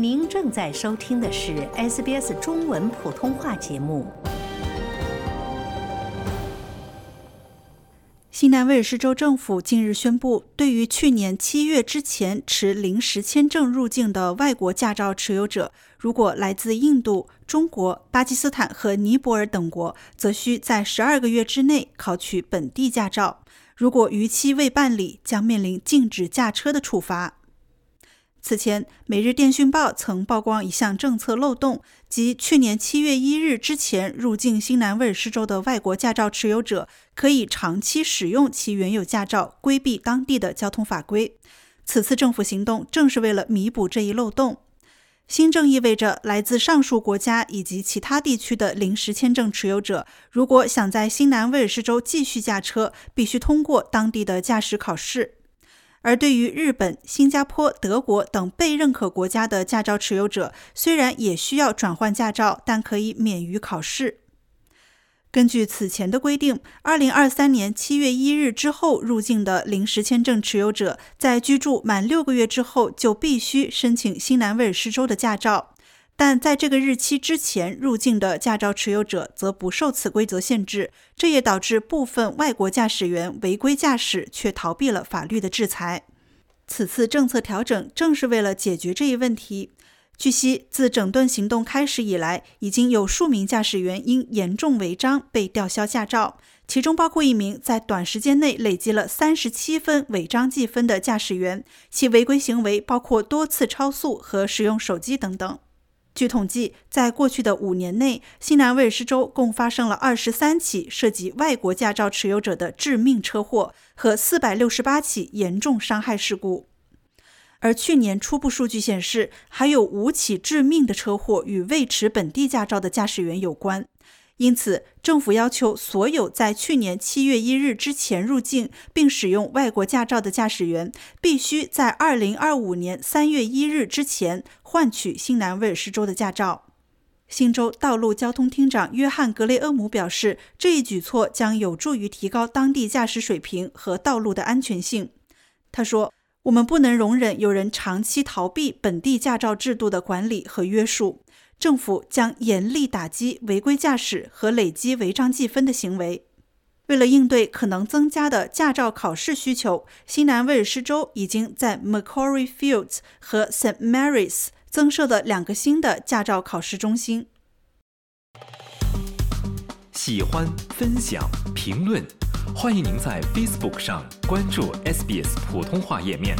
您正在收听的是 SBS 中文普通话节目。新南威尔士州政府近日宣布，对于去年七月之前持临时签证入境的外国驾照持有者，如果来自印度、中国、巴基斯坦和尼泊尔等国，则需在十二个月之内考取本地驾照；如果逾期未办理，将面临禁止驾车的处罚。此前，《每日电讯报》曾曝光一项政策漏洞，即去年七月一日之前入境新南威尔士州的外国驾照持有者，可以长期使用其原有驾照，规避当地的交通法规。此次政府行动正是为了弥补这一漏洞。新政意味着，来自上述国家以及其他地区的临时签证持有者，如果想在新南威尔士州继续驾车，必须通过当地的驾驶考试。而对于日本、新加坡、德国等被认可国家的驾照持有者，虽然也需要转换驾照，但可以免于考试。根据此前的规定，二零二三年七月一日之后入境的临时签证持有者，在居住满六个月之后，就必须申请新南威尔士州的驾照。但在这个日期之前入境的驾照持有者则不受此规则限制，这也导致部分外国驾驶员违规驾驶却逃避了法律的制裁。此次政策调整正是为了解决这一问题。据悉，自整顿行动开始以来，已经有数名驾驶员因严重违章被吊销驾照，其中包括一名在短时间内累积了三十七分违章记分的驾驶员，其违规行为包括多次超速和使用手机等等。据统计，在过去的五年内，新南威尔士州共发生了二十三起涉及外国驾照持有者的致命车祸和四百六十八起严重伤害事故。而去年初步数据显示，还有五起致命的车祸与未持本地驾照的驾驶员有关。因此，政府要求所有在去年七月一日之前入境并使用外国驾照的驾驶员，必须在二零二五年三月一日之前换取新南威尔士州的驾照。新州道路交通厅长约翰·格雷厄姆表示，这一举措将有助于提高当地驾驶水平和道路的安全性。他说：“我们不能容忍有人长期逃避本地驾照制度的管理和约束。”政府将严厉打击违规驾驶和累积违章记分的行为。为了应对可能增加的驾照考试需求，新南威尔士州已经在 Macquarie Fields 和 St Mary's 增设了两个新的驾照考试中心。喜欢、分享、评论，欢迎您在 Facebook 上关注 SBS 普通话页面。